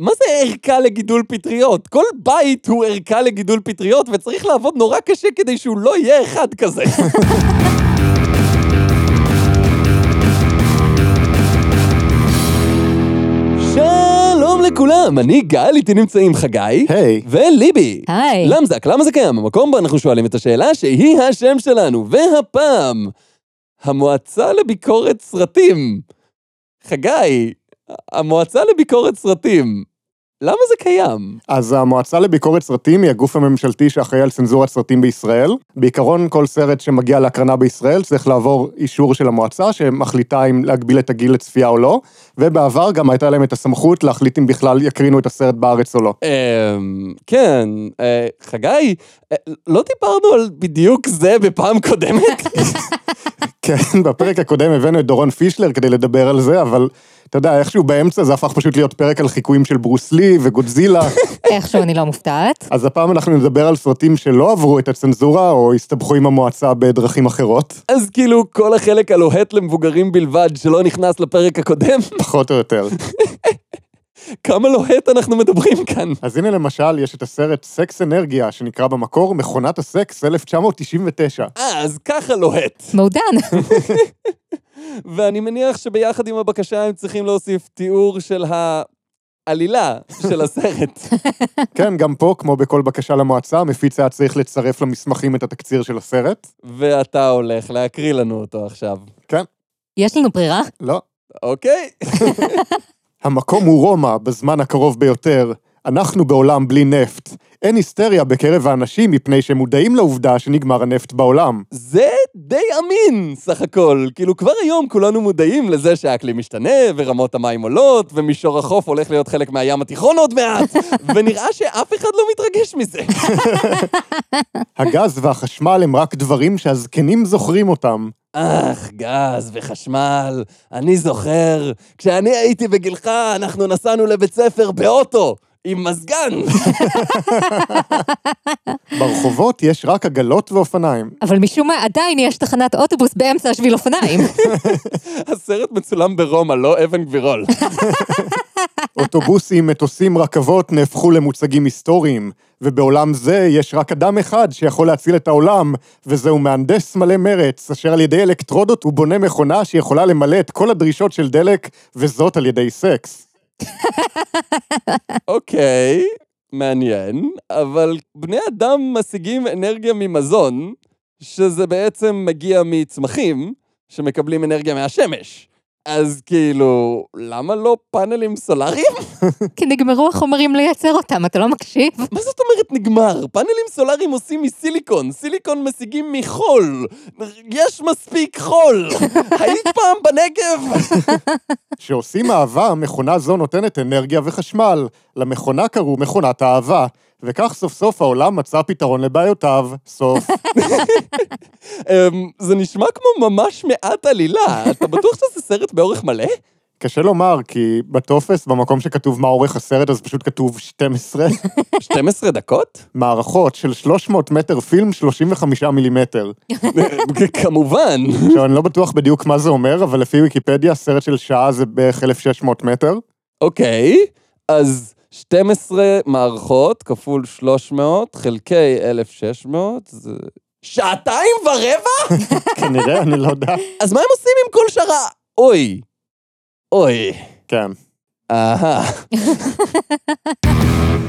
מה זה ערכה לגידול פטריות? כל בית הוא ערכה לגידול פטריות, וצריך לעבוד נורא קשה כדי שהוא לא יהיה אחד כזה. שלום לכולם, אני גל, איתי נמצאים חגי. היי. וליבי. היי. למזק, למה זה קיים? המקום בו אנחנו שואלים את השאלה שהיא השם שלנו. והפעם, המועצה לביקורת סרטים. חגי, המועצה לביקורת סרטים, למה זה קיים? אז המועצה לביקורת סרטים היא הגוף הממשלתי שאחראי על צנזורת סרטים בישראל. בעיקרון, כל סרט שמגיע להקרנה בישראל צריך לעבור אישור של המועצה, שמחליטה אם להגביל את הגיל לצפייה או לא, ובעבר גם הייתה להם את הסמכות להחליט אם בכלל יקרינו את הסרט בארץ או לא. אמ... כן, אה, חגי, אה, לא דיברנו על בדיוק זה בפעם קודמת? כן, בפרק הקודם הבאנו את דורון פישלר כדי לדבר על זה, אבל אתה יודע, איכשהו באמצע זה הפך פשוט להיות פרק על חיקויים של ברוסלי וגודזילה. איכשהו אני לא מופתעת. אז הפעם אנחנו נדבר על סרטים שלא עברו את הצנזורה, או הסתבכו עם המועצה בדרכים אחרות, אז כאילו, כל החלק הלוהט למבוגרים בלבד שלא נכנס לפרק הקודם, פחות או יותר. כמה לוהט אנחנו מדברים כאן? אז הנה למשל, יש את הסרט סקס אנרגיה, שנקרא במקור מכונת הסקס 1999. אה, אז ככה לוהט. מעודן. ואני מניח שביחד עם הבקשה הם צריכים להוסיף תיאור של העלילה של הסרט. כן, גם פה, כמו בכל בקשה למועצה, המפיץ היה צריך לצרף למסמכים את התקציר של הסרט. ואתה הולך להקריא לנו אותו עכשיו. כן, יש לנו ברירה? לא. אוקיי? המקום הוא רומא, בזמן הקרוב ביותר. אנחנו בעולם בלי נפט. אין היסטריה בקרב האנשים מפני שהם מודעים לעובדה שנגמר הנפט בעולם. זה די אמין, סך הכל. כאילו, כבר היום כולנו מודעים לזה שהאקלים משתנה, ורמות המים עולות, ומישור החוף הולך להיות חלק מהים התיכון עוד מעט, ונראה שאף אחד לא מתרגש מזה. הגז והחשמל הם רק דברים שהזקנים זוכרים אותם. אך, גז וחשמל, אני זוכר, כשאני הייתי בגילך, אנחנו נסענו לבית ספר באוטו, עם מזגן. ברחובות יש רק עגלות ואופניים. אבל משום מה עדיין יש תחנת אוטובוס באמצע השביל אופניים. הסרט מצולם ברומא, לא אבן גבירול. אוטובוסים, מטוסים, רכבות נהפכו למוצגים היסטוריים, ובעולם זה יש רק אדם אחד שיכול להציל את העולם, וזהו מהנדס מלא מרץ, אשר על ידי אלקטרודות הוא בונה מכונה שיכולה למלא את כל הדרישות של דלק, וזאת על ידי סקס. אוקיי, מעניין, אבל בני אדם משיגים אנרגיה ממזון, שזה בעצם מגיע מצמחים שמקבלים אנרגיה מהשמש. אז כאילו, למה לא פאנלים סולאריים? כי נגמרו החומרים לייצר אותם, אתה לא מקשיב? מה זאת אומרת נגמר? פאנלים סולאריים עושים מסיליקון, סיליקון משיגים מחול. יש מספיק חול. היית פעם בנגב? כשעושים אהבה, מכונה זו נותנת אנרגיה וחשמל. למכונה קראו מכונת האהבה, וכך סוף סוף העולם מצא פתרון לבעיותיו. סוף. אמ, זה נשמע כמו ממש מעט עלילה. אתה בטוח שזה סרט באורך מלא? קשה לומר, כי בטופס, במקום שכתוב מה אורך הסרט, אז פשוט כתוב 12 12 דקות? מערכות של 300 מטר פילם, 35 מילימטר. כמובן. עכשיו, אני לא בטוח בדיוק מה זה אומר, אבל לפי ויקיפדיה, סרט של שעה זה בערך 1,600 מטר. אוקיי, אז 12 מערכות כפול 300 חלקי 1,600 זה... שעתיים ורבע? כנראה, אני לא יודע. אז מה הם עושים עם כל שאר ה... אוי. אוי. כן. אהה.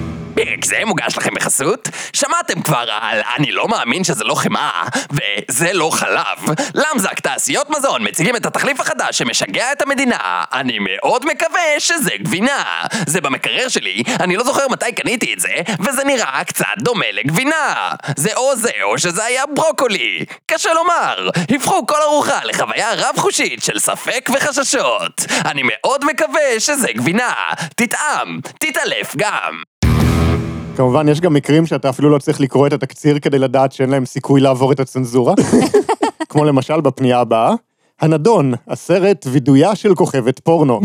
פרק זה מוגש לכם בחסות? שמעתם כבר על אני לא מאמין שזה לא חמאה, וזה לא חלב. למזק תעשיות מזון מציגים את התחליף החדש שמשגע את המדינה. אני מאוד מקווה שזה גבינה. זה במקרר שלי, אני לא זוכר מתי קניתי את זה, וזה נראה קצת דומה לגבינה. זה או זה או שזה היה ברוקולי. קשה לומר, הפכו כל ארוחה לחוויה רב-חושית של ספק וחששות. אני מאוד מקווה שזה גבינה. תטעם, תתעלף גם. כמובן, יש גם מקרים שאתה אפילו לא צריך לקרוא את התקציר כדי לדעת שאין להם סיכוי לעבור את הצנזורה. כמו למשל בפנייה הבאה, הנדון, הסרט וידויה של כוכבת פורנו.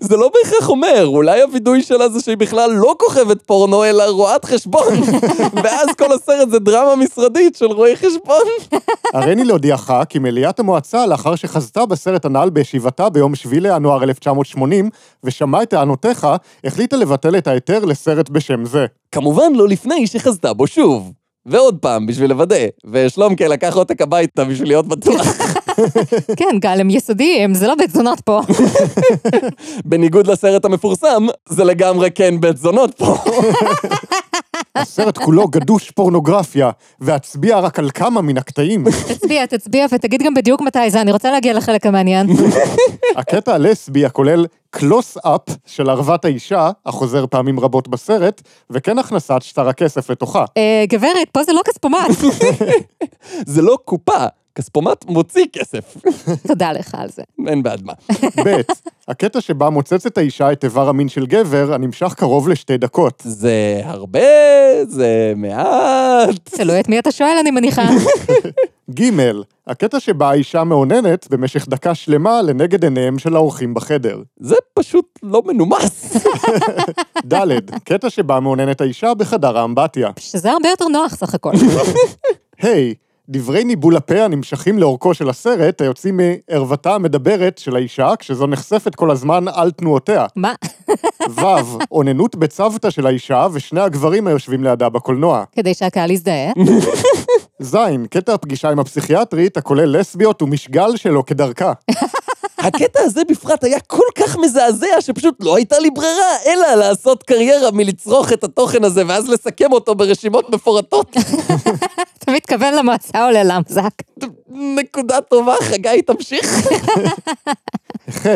זה לא בהכרח אומר, אולי הווידוי שלה זה שהיא בכלל לא כוכבת פורנו, אלא רואת חשבון. ואז כל הסרט זה דרמה משרדית של רואי חשבון. הריני להודיעך כי מליאת המועצה, לאחר שחזתה בסרט הנ"ל בישיבתה ביום 7 לינואר 1980, ושמעה את טענותיך, החליטה לבטל את ההיתר לסרט בשם זה. כמובן לא לפני שחזתה בו שוב. ועוד פעם, בשביל לוודא. ושלומקה לקח עותק הביתה בשביל להיות בטוח. כן, גל, הם יסודיים, זה לא בית זונות פה. בניגוד לסרט המפורסם, זה לגמרי כן בית זונות פה. הסרט כולו גדוש פורנוגרפיה, והצביע רק על כמה מן הקטעים. תצביע, תצביע, ותגיד גם בדיוק מתי זה, אני רוצה להגיע לחלק המעניין. הקטע הלסבי הכולל קלוס-אפ של ערוות האישה, החוזר פעמים רבות בסרט, וכן הכנסת שטר הכסף לתוכה. אה, גברת, פה זה לא כספומט. זה לא קופה, כספומט מוציא כסף. תודה לך על זה. אין בעד מה. ב', הקטע שבה מוצצת האישה את איבר המין של גבר, הנמשך קרוב לשתי דקות. זה הרבה, זה מעט. תלוי את מי אתה שואל, אני מניחה. ג', הקטע שבה האישה מאוננת במשך דקה שלמה לנגד עיניהם של האורחים בחדר. זה פשוט לא מנומס. ד', קטע שבה מאוננת האישה בחדר האמבטיה. שזה הרבה יותר נוח סך הכל. ה', דברי ניבול הפה הנמשכים לאורכו של הסרט, היוצאים מערוותה המדברת של האישה, כשזו נחשפת כל הזמן על תנועותיה. מה? ו', אוננות בצוותא של האישה ושני הגברים היושבים לידה בקולנוע. כדי שהקהל יזדהה. ז', קטע הפגישה עם הפסיכיאטרית, הכולל לסביות ומשגל שלו כדרכה. הקטע הזה בפרט היה כל כך מזעזע, שפשוט לא הייתה לי ברירה, אלא לעשות קריירה מלצרוך את התוכן הזה, ואז לסכם אותו ברשימות מפורטות. אתה מתכוון למועצה או ללמזק? נקודה טובה, חגי, תמשיך. ח',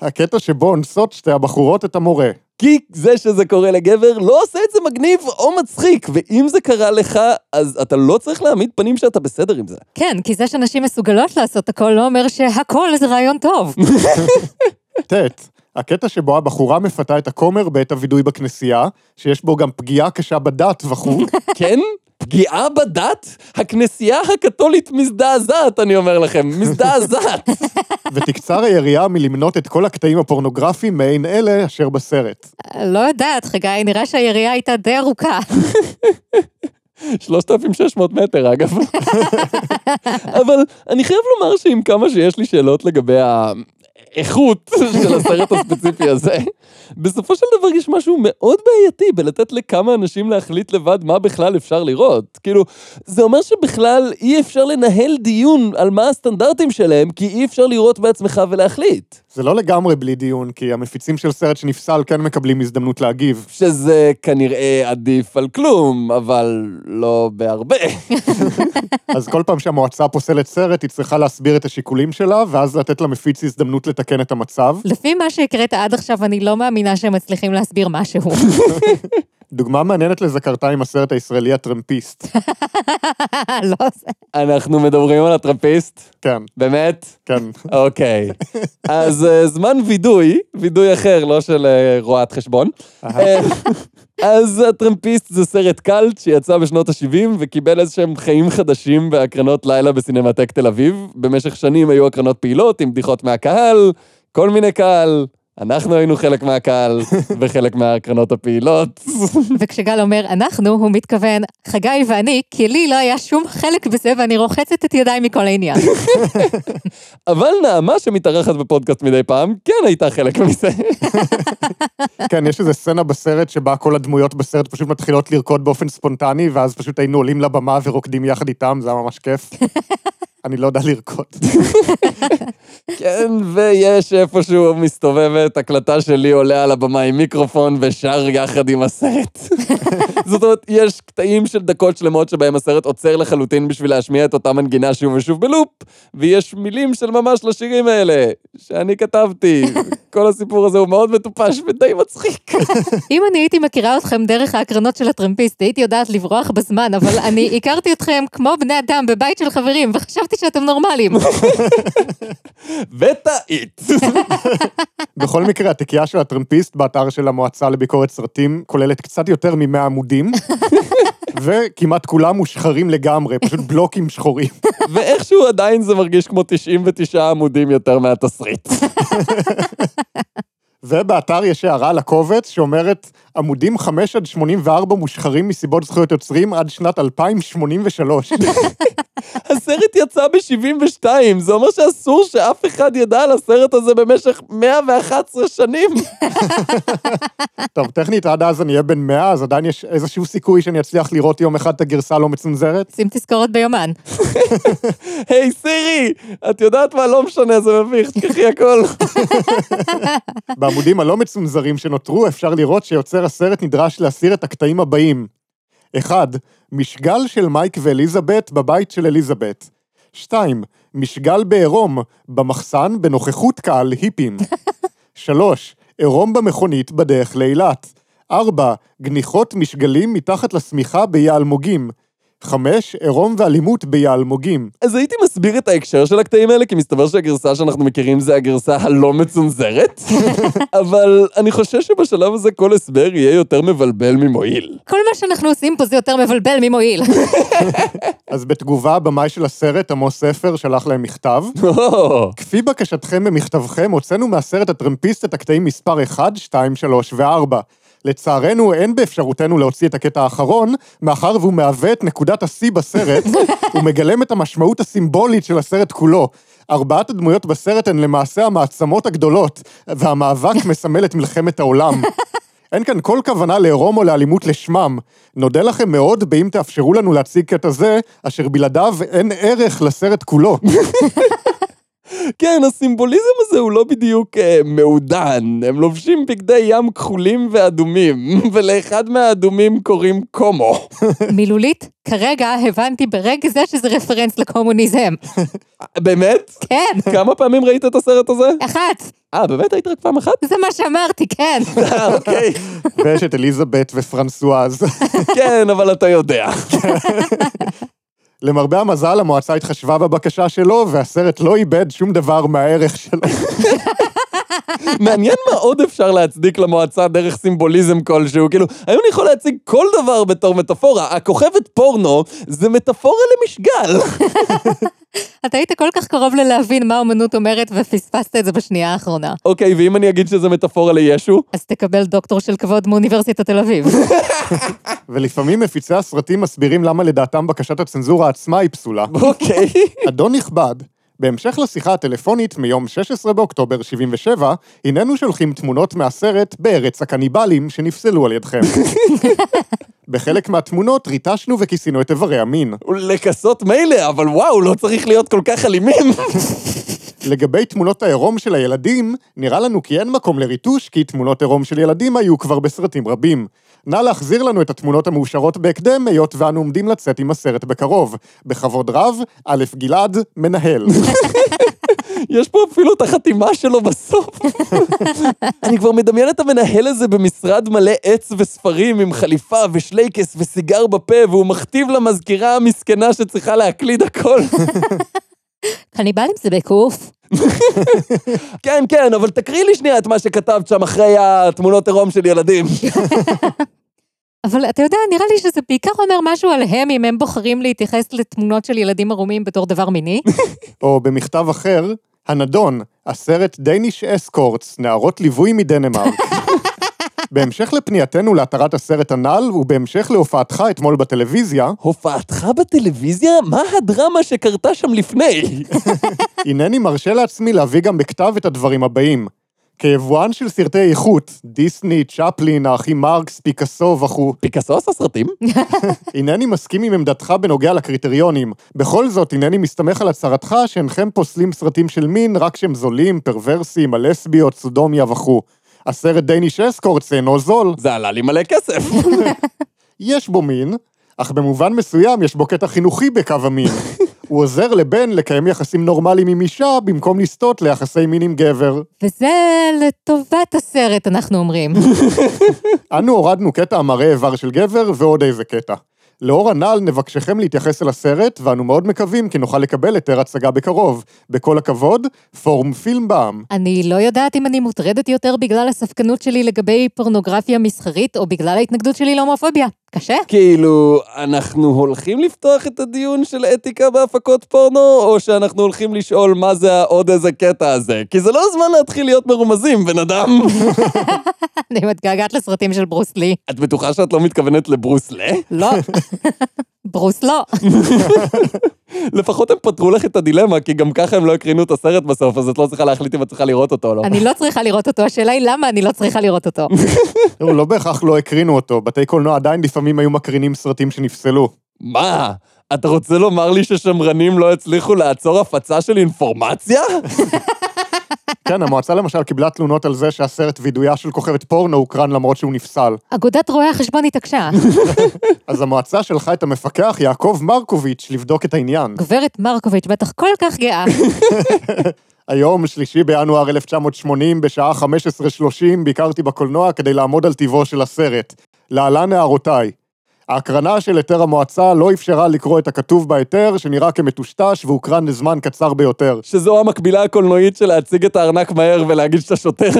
הקטע שבו אונסות שתי הבחורות את המורה. כי זה שזה קורה לגבר לא עושה את זה מגניב או מצחיק, ואם זה קרה לך, אז אתה לא צריך להעמיד פנים שאתה בסדר עם זה. כן, כי זה שנשים מסוגלות לעשות הכל לא אומר שהכל זה רעיון טוב. ט', הקטע שבו הבחורה מפתה את הכומר בעת הווידוי בכנסייה, שיש בו גם פגיעה קשה בדת וכו', כן? פגיעה בדת? הכנסייה הקתולית מזדעזעת, אני אומר לכם, מזדעזעת. ותקצר היריעה מלמנות את כל הקטעים הפורנוגרפיים מעין אלה אשר בסרט. לא יודעת, חגי, נראה שהיריעה הייתה די ארוכה. 3,600 מטר, אגב. אבל אני חייב לומר שעם כמה שיש לי שאלות לגבי האיכות של הסרט הספציפי הזה, בסופו של דבר יש משהו מאוד בעייתי בלתת לכמה אנשים להחליט לבד מה בכלל אפשר לראות. כאילו, זה אומר שבכלל אי אפשר לנהל דיון על מה הסטנדרטים שלהם, כי אי אפשר לראות בעצמך ולהחליט. זה לא לגמרי בלי דיון, כי המפיצים של סרט שנפסל כן מקבלים הזדמנות להגיב. שזה כנראה עדיף על כלום, אבל לא בהרבה. אז כל פעם שהמועצה פוסלת סרט, היא צריכה להסביר את השיקולים שלה, ואז לתת למפיץ הזדמנות לתקן את המצב. לפי מה שהקראת עד עכשיו, אני לא מאמינה שהם מצליחים להסביר משהו. דוגמה מעניינת לזה קרתה עם הסרט הישראלי הטרמפיסט. לא זה. אנחנו מדברים על הטרמפיסט? כן, באמת? כן. אוקיי. אז אה, זמן וידוי, וידוי אחר, לא של אה, רואת חשבון. אה, אז הטרמפיסט זה סרט קאלט שיצא בשנות ה-70 וקיבל איזה שהם חיים חדשים בהקרנות לילה בסינמטק תל אביב. במשך שנים היו הקרנות פעילות עם בדיחות מהקהל, כל מיני קהל. אנחנו היינו חלק מהקהל וחלק מההקרנות הפעילות. וכשגל אומר אנחנו, הוא מתכוון, חגי ואני, כי לי לא היה שום חלק בזה ואני רוחצת את ידיי מכל העניין. אבל נעמה שמתארחת בפודקאסט מדי פעם, כן הייתה חלק מזה. כן, יש איזו סצנה בסרט שבה כל הדמויות בסרט פשוט מתחילות לרקוד באופן ספונטני, ואז פשוט היינו עולים לבמה ורוקדים יחד איתם, זה היה ממש כיף. אני לא יודע לרקוד. כן, ויש איפשהו מסתובבת הקלטה שלי עולה על הבמה עם מיקרופון ושר יחד עם הסרט. זאת אומרת, יש קטעים של דקות שלמות שבהם הסרט עוצר לחלוטין בשביל להשמיע את אותה מנגינה שוב ושוב בלופ, ויש מילים של ממש לשירים האלה, שאני כתבתי. כל הסיפור הזה הוא מאוד מטופש ודי מצחיק. אם אני הייתי מכירה אתכם דרך ההקרנות של הטרמפיסט, הייתי יודעת לברוח בזמן, אבל אני הכרתי אתכם כמו בני אדם בבית של חברים, וחשבתי שאתם נורמלים. וטעית. בכל מקרה, התיקייה של הטרמפיסט באתר של המועצה לביקורת סרטים כוללת קצת יותר מ-100 עמודים, וכמעט כולם מושחרים לגמרי, פשוט בלוקים שחורים. ואיכשהו עדיין זה מרגיש כמו 99 עמודים יותר מהתסריט. ובאתר יש הערה לקובץ שאומרת, עמודים 5 עד 84 מושחרים מסיבות זכויות יוצרים עד שנת 2083. הסרט יצא ב-72, זה אומר שאסור שאף אחד ידע על הסרט הזה במשך 111 שנים. טוב, טכנית עד אז אני אהיה בן 100, אז עדיין יש איזשהו סיכוי שאני אצליח לראות יום אחד את הגרסה הלא מצונזרת. שים תזכורת ביומן. היי סירי, את יודעת מה? לא משנה, זה מביך, תקחי הכל. בעמודים הלא מצונזרים שנותרו אפשר לראות שיוצר הסרט נדרש להסיר את הקטעים הבאים. 1. משגל של מייק ואליזבת בבית של אליזבת. 2. משגל בעירום, במחסן בנוכחות קהל היפים. 3. עירום במכונית בדרך לאילת. 4. גניחות משגלים מתחת לשמיכה ביעלמוגים. 5. עירום ואלימות ביעלמוגים. אז הייתי מסביר את ההקשר של הקטעים האלה, כי מסתבר שהגרסה שאנחנו מכירים זה הגרסה הלא מצונזרת, אבל אני חושב שבשלב הזה כל הסבר יהיה יותר מבלבל ממועיל. כל מה שאנחנו עושים פה זה יותר מבלבל ממועיל. אז בתגובה, הבמאי של הסרט, עמוס ספר, שלח להם מכתב. כפי בקשתכם במכתבכם, הוצאנו מהסרט הטרמפיסט את הקטעים מספר 1, 2, 3 ו-4. לצערנו, אין באפשרותנו להוציא את הקטע האחרון, מאחר והוא מהווה את נקודת השיא בסרט, ומגלם את המשמעות הסימבולית של הסרט כולו. ארבעת הדמויות בסרט הן למעשה המעצמות הגדולות, והמאבק מסמל את מלחמת העולם. אין כאן כל כוונה לעירום או לאלימות לשמם. נודה לכם מאוד באם תאפשרו לנו להציג קטע זה, אשר בלעדיו אין ערך לסרט כולו. כן, הסימבוליזם הזה הוא לא בדיוק אה, מעודן. הם לובשים בגדי ים כחולים ואדומים, ולאחד מהאדומים קוראים קומו. מילולית, כרגע הבנתי ברגע זה שזה רפרנס לקומוניזם. באמת? כן, כמה פעמים ראית את הסרט הזה? אחת. אה, באמת היית רק פעם אחת? זה מה שאמרתי, כן. אה, אוקיי. ויש את אליזבת ופרנסואז. כן, אבל אתה יודע. למרבה המזל, המועצה התחשבה בבקשה שלו, והסרט לא איבד שום דבר מהערך שלו. מעניין מה עוד אפשר להצדיק למועצה דרך סימבוליזם כלשהו. כאילו, היום אני יכול להציג כל דבר בתור מטאפורה. הכוכבת פורנו זה מטאפורה למשגל. אתה היית כל כך קרוב ללהבין מה האומנות אומרת ופספסת את זה בשנייה האחרונה. אוקיי, ואם אני אגיד שזה מטאפורה לישו? אז תקבל דוקטור של כבוד מאוניברסיטת תל אביב. ולפעמים מפיצי הסרטים מסבירים למה לדעתם בקשת הצנזורה עצמה היא פסולה. אוקיי. אדון נכבד, בהמשך לשיחה הטלפונית מיום 16 באוקטובר 77, הננו שולחים תמונות מהסרט בארץ הקניבלים שנפסלו על ידכם. בחלק מהתמונות ריטשנו וכיסינו את איברי המין. לכסות מילא, אבל וואו, לא צריך להיות כל כך אלימים. לגבי תמונות העירום של הילדים, נראה לנו כי אין מקום לריטוש, כי תמונות עירום של ילדים היו כבר בסרטים רבים. נא להחזיר לנו את התמונות המאושרות בהקדם, היות ואנו עומדים לצאת עם הסרט בקרוב. בכבוד רב, א' גלעד, מנהל. יש פה אפילו את החתימה שלו בסוף. אני כבר מדמיין את המנהל הזה במשרד מלא עץ וספרים עם חליפה ושלייקס וסיגר בפה, והוא מכתיב למזכירה המסכנה שצריכה להקליד הכל. קניבלים זה בקוף. כן, כן, אבל תקריא לי שנייה את מה שכתבת שם אחרי התמונות עירום של ילדים. אבל אתה יודע, נראה לי שזה בעיקר אומר משהו עליהם אם הם בוחרים להתייחס לתמונות של ילדים ערומים בתור דבר מיני. או במכתב אחר, הנדון, הסרט Danish Escorts, נערות ליווי מדנמרק. בהמשך לפנייתנו להתרת הסרט הנ"ל, ובהמשך להופעתך אתמול בטלוויזיה, הופעתך בטלוויזיה? מה הדרמה שקרתה שם לפני? הנני מרשה לעצמי להביא גם בכתב את הדברים הבאים. כיבואן של סרטי איכות, דיסני, צ'פלין, האחים מרקס, פיקאסו וכו', פיקאסו עשה סרטים? הנני מסכים עם עמדתך בנוגע לקריטריונים. בכל זאת, הנני מסתמך על הצהרתך שאינכם פוסלים סרטים של מין רק שהם זולים, פרוורסיים, הלסביות, סודומיה וכו'. הסרט דייניש אסקורטס אינו זול, זה עלה לי מלא כסף. יש בו מין, אך במובן מסוים יש בו קטע חינוכי בקו המין. הוא עוזר לבן לקיים יחסים נורמליים עם אישה במקום לסטות ליחסי מין עם גבר. וזה לטובת הסרט, אנחנו אומרים. אנו הורדנו קטע המראה איבר של גבר ועוד איזה קטע. לאור הנ"ל נבקשכם להתייחס אל הסרט, ואנו מאוד מקווים כי נוכל לקבל היתר הצגה בקרוב. בכל הכבוד, פורום פילמבאם. אני לא יודעת אם אני מוטרדת יותר בגלל הספקנות שלי לגבי פורנוגרפיה מסחרית, או בגלל ההתנגדות שלי להומופוביה. קשה? כאילו, אנחנו הולכים לפתוח את הדיון של אתיקה בהפקות פורנו, או שאנחנו הולכים לשאול מה זה העוד איזה קטע הזה? כי זה לא הזמן להתחיל להיות מרומזים, בן אדם. אני מתגעגעת לסרטים של ברוס לי. את בטוחה שאת לא מתכוונת לברוס לה? לא. ברוס לא. לפחות הם פתרו לך את הדילמה, כי גם ככה הם לא הקרינו את הסרט בסוף, אז את לא צריכה להחליט אם את צריכה לראות אותו או לא. אני לא צריכה לראות אותו, השאלה היא למה אני לא צריכה לראות אותו. תראו, לא בהכרח לא הקרינו אותו, בתי קולנוע עדיין לפעמים היו מקרינים סרטים שנפסלו. מה? אתה רוצה לומר לי ששמרנים לא הצליחו לעצור הפצה של אינפורמציה? כן, המועצה למשל קיבלה תלונות על זה שהסרט וידויה של כוכבת פורנו הוקרן למרות שהוא נפסל. אגודת רואי החשבון התעקשה. אז המועצה שלחה את המפקח יעקב מרקוביץ' לבדוק את העניין. גברת מרקוביץ' בטח כל כך גאה. היום, שלישי בינואר 1980, בשעה 15:30, ביקרתי בקולנוע כדי לעמוד על טיבו של הסרט. להלן הערותיי. ההקרנה של היתר המועצה לא אפשרה לקרוא את הכתוב בהיתר, שנראה כמטושטש והוקרן לזמן קצר ביותר. שזו המקבילה הקולנועית של להציג את הארנק מהר ולהגיד שאתה שוטר.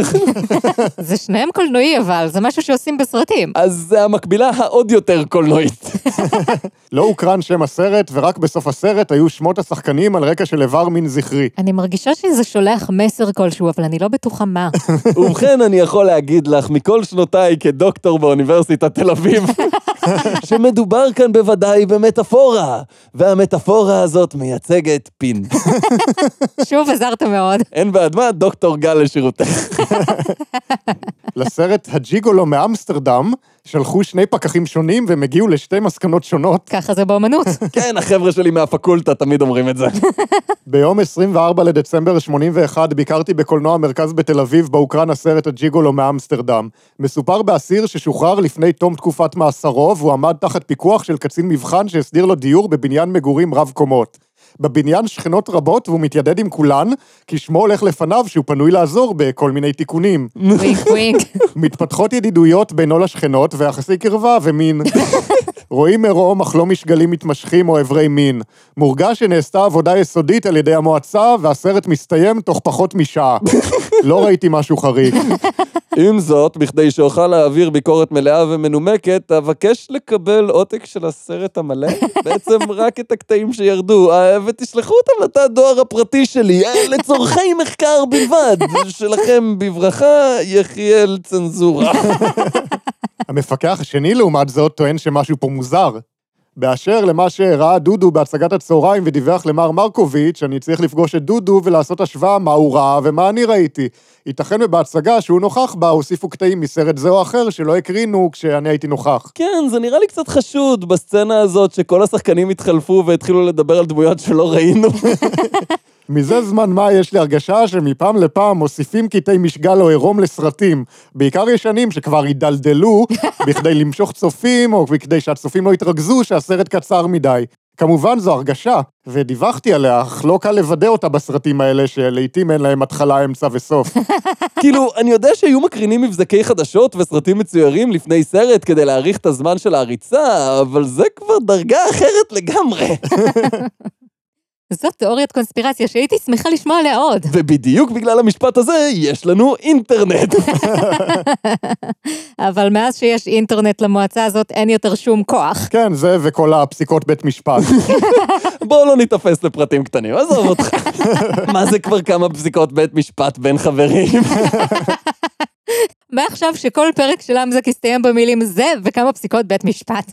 זה שניהם קולנועי אבל, זה משהו שעושים בסרטים. אז זה המקבילה העוד יותר קולנועית. לא הוקרן שם הסרט, ורק בסוף הסרט היו שמות השחקנים על רקע של איבר מין זכרי. אני מרגישה שזה שולח מסר כלשהו, אבל אני לא בטוחה מה. ובכן, אני יכול להגיד לך, מכל שנותיי כדוקטור באוניברסיטת תל אביב, שמדובר כאן בוודאי במטאפורה, והמטאפורה הזאת מייצגת פין. שוב עזרת מאוד. אין בעד מה, דוקטור גל לשירותך. לסרט הג'יגולו מאמסטרדם, שלחו שני פקחים שונים והם הגיעו לשתי מסקנות שונות. ככה זה באמנות. כן, החבר'ה שלי מהפקולטה תמיד אומרים את זה. ביום 24 לדצמבר 81 ביקרתי בקולנוע מרכז בתל אביב, בה הוקרן הסרט הג'יגולו מאמסטרדם. מסופר באסיר ששוחרר לפני תום תקופת מאסרו, והוא עמד תחת פיקוח של קצין מבחן שהסדיר לו דיור בבניין מגורים רב קומות. בבניין שכנות רבות והוא מתיידד עם כולן, כי שמו הולך לפניו שהוא פנוי לעזור בכל מיני תיקונים. מתפתחות ידידויות בינו לשכנות ויחסי קרבה ומין. רואים עירום אך לא משגלים מתמשכים או אברי מין. מורגש שנעשתה עבודה יסודית על ידי המועצה והסרט מסתיים תוך פחות משעה. לא ראיתי משהו חריג. עם זאת, בכדי שאוכל להעביר ביקורת מלאה ומנומקת, אבקש לקבל עותק של הסרט המלא, בעצם רק את הקטעים שירדו, אה, ותשלחו אותם לתא הדואר הפרטי שלי, אה, לצורכי מחקר בלבד. שלכם בברכה, יחיאל צנזורה. המפקח השני, לעומת זאת, טוען שמשהו פה מוזר. באשר למה שראה דודו בהצגת הצהריים ודיווח למר מרקוביץ', אני צריך לפגוש את דודו ולעשות השוואה מה הוא ראה ומה אני ראיתי. ייתכן ובהצגה שהוא נוכח בה הוסיפו קטעים מסרט זה או אחר שלא הקרינו כשאני הייתי נוכח. כן, זה נראה לי קצת חשוד בסצנה הזאת שכל השחקנים התחלפו והתחילו לדבר על דמויות שלא ראינו. מזה זמן מה יש לי הרגשה שמפעם לפעם מוסיפים קטעי משגל או עירום לסרטים, בעיקר ישנים שכבר הידלדלו, בכדי למשוך צופים או בכדי שהצופים לא יתרכזו שהסרט קצר מדי. כמובן זו הרגשה, ודיווחתי עליה, אך לא קל לוודא אותה בסרטים האלה, שלעיתים אין להם התחלה, אמצע וסוף. כאילו, אני יודע שהיו מקרינים מבזקי חדשות וסרטים מצוירים לפני סרט כדי להאריך את הזמן של העריצה, אבל זה כבר דרגה אחרת לגמרי. זאת תיאוריית קונספירציה שהייתי שמחה לשמוע עליה עוד. ובדיוק בגלל המשפט הזה, יש לנו אינטרנט. אבל מאז שיש אינטרנט למועצה הזאת, אין יותר שום כוח. כן, זה וכל הפסיקות בית משפט. בואו לא ניתפס לפרטים קטנים, עזוב אותך. מה זה כבר כמה פסיקות בית משפט בין חברים? מעכשיו שכל פרק של אמזק יסתיים במילים זה וכמה פסיקות בית משפט.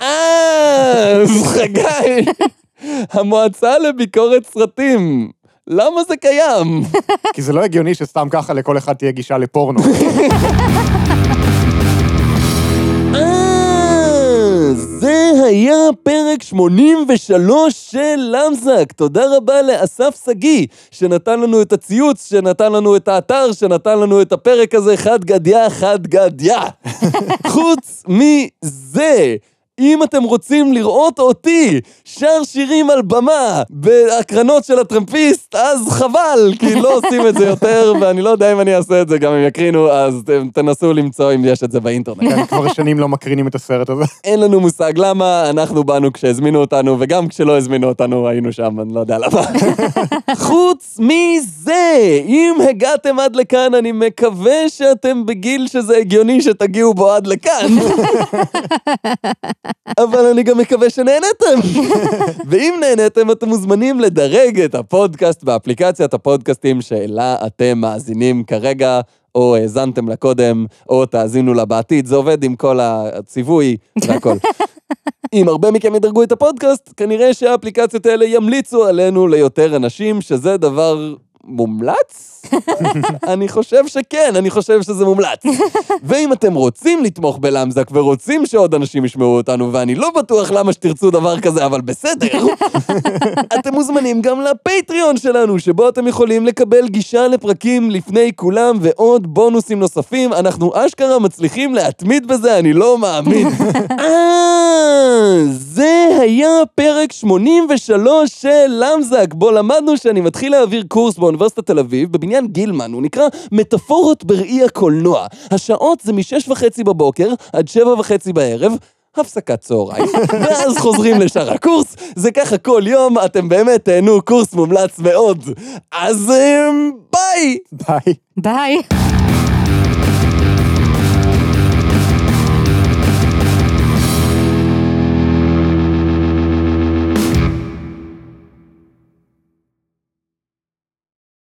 אה, חגי, המועצה לביקורת סרטים. למה זה קיים? כי זה לא הגיוני שסתם ככה לכל אחד תהיה גישה לפורנו. אה, זה היה פרק 83 של למזק. תודה רבה לאסף שגיא, שנתן לנו את הציוץ, שנתן לנו את האתר, שנתן לנו את הפרק הזה, חד גדיא, חד גדיא. חוץ מזה, אם אתם רוצים לראות אותי שר שירים על במה בהקרנות של הטרמפיסט, אז חבל, כי לא עושים את זה יותר, ואני לא יודע אם אני אעשה את זה, גם אם יקרינו, אז תנסו למצוא אם יש את זה באינטרנט. כן, כבר שנים לא מקרינים את הסרט הזה. אין לנו מושג למה, אנחנו באנו כשהזמינו אותנו, וגם כשלא הזמינו אותנו היינו שם, אני לא יודע למה. חוץ מזה, אם הגעתם עד לכאן, אני מקווה שאתם בגיל שזה הגיוני שתגיעו בו עד לכאן. אבל אני גם מקווה שנהנתם. ואם נהנתם, אתם מוזמנים לדרג את הפודקאסט באפליקציית הפודקאסטים שלה אתם מאזינים כרגע. או האזנתם לה קודם, או תאזינו לה בעתיד, זה עובד עם כל הציווי והכל. אם הרבה מכם ידרגו את הפודקאסט, כנראה שהאפליקציות האלה ימליצו עלינו ליותר אנשים, שזה דבר מומלץ? אני חושב שכן, אני חושב שזה מומלץ. ואם אתם רוצים לתמוך בלמזק ורוצים שעוד אנשים ישמעו אותנו, ואני לא בטוח למה שתרצו דבר כזה, אבל בסדר, אתם מוזמנים גם לפטריון שלנו, שבו אתם יכולים לקבל גישה לפרקים לפני כולם ועוד בונוסים נוספים. אנחנו אשכרה מצליחים להתמיד בזה, אני לא מאמין. אה, זה היה פרק 83 של למזק, בו למדנו שאני מתחיל להעביר קורס באוניברסיטת תל אביב, בבניין גילמן, הוא נקרא מטאפורות בראי הקולנוע. השעות זה משש וחצי בבוקר עד שבע וחצי בערב. הפסקת צהריים, ואז חוזרים לשאר הקורס, זה ככה כל יום, אתם באמת תהנו, קורס מומלץ מאוד. אז אמ, ביי! ביי. ביי.